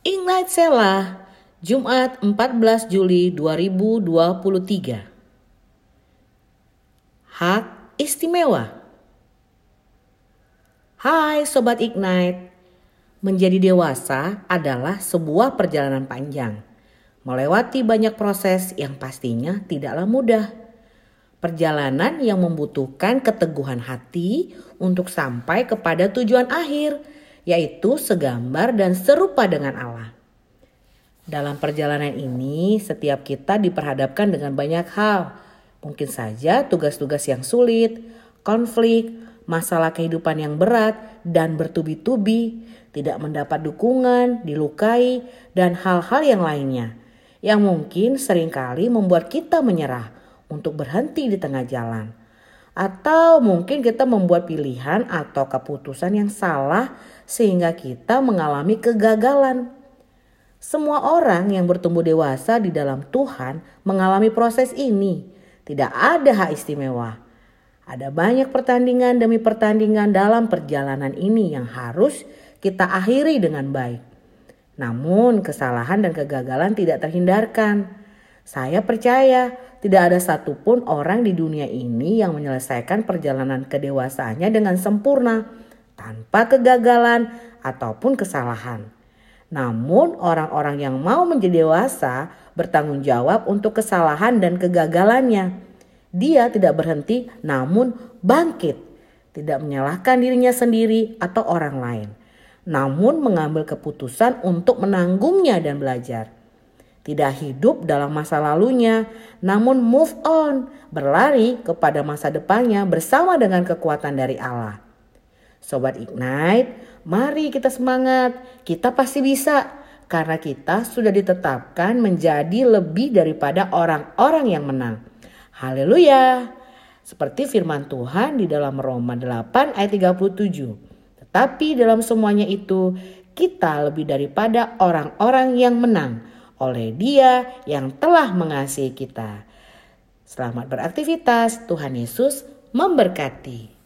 Ignite Sela, Jumat 14 Juli 2023. Hak istimewa. Hai Sobat Ignite, menjadi dewasa adalah sebuah perjalanan panjang. Melewati banyak proses yang pastinya tidaklah mudah. Perjalanan yang membutuhkan keteguhan hati untuk sampai kepada tujuan akhir yaitu segambar dan serupa dengan Allah. Dalam perjalanan ini, setiap kita diperhadapkan dengan banyak hal. Mungkin saja tugas-tugas yang sulit, konflik, masalah kehidupan yang berat, dan bertubi-tubi, tidak mendapat dukungan, dilukai, dan hal-hal yang lainnya. Yang mungkin sering kali membuat kita menyerah untuk berhenti di tengah jalan. Atau mungkin kita membuat pilihan atau keputusan yang salah sehingga kita mengalami kegagalan. Semua orang yang bertumbuh dewasa di dalam Tuhan mengalami proses ini. Tidak ada hak istimewa. Ada banyak pertandingan demi pertandingan dalam perjalanan ini yang harus kita akhiri dengan baik. Namun, kesalahan dan kegagalan tidak terhindarkan. Saya percaya tidak ada satupun orang di dunia ini yang menyelesaikan perjalanan kedewasaannya dengan sempurna tanpa kegagalan ataupun kesalahan. Namun orang-orang yang mau menjadi dewasa bertanggung jawab untuk kesalahan dan kegagalannya. Dia tidak berhenti namun bangkit. Tidak menyalahkan dirinya sendiri atau orang lain. Namun mengambil keputusan untuk menanggungnya dan belajar tidak hidup dalam masa lalunya, namun move on, berlari kepada masa depannya bersama dengan kekuatan dari Allah. Sobat Ignite, mari kita semangat, kita pasti bisa karena kita sudah ditetapkan menjadi lebih daripada orang-orang yang menang. Haleluya. Seperti firman Tuhan di dalam Roma 8 ayat 37. Tetapi dalam semuanya itu kita lebih daripada orang-orang yang menang oleh Dia yang telah mengasihi kita. Selamat beraktivitas, Tuhan Yesus memberkati.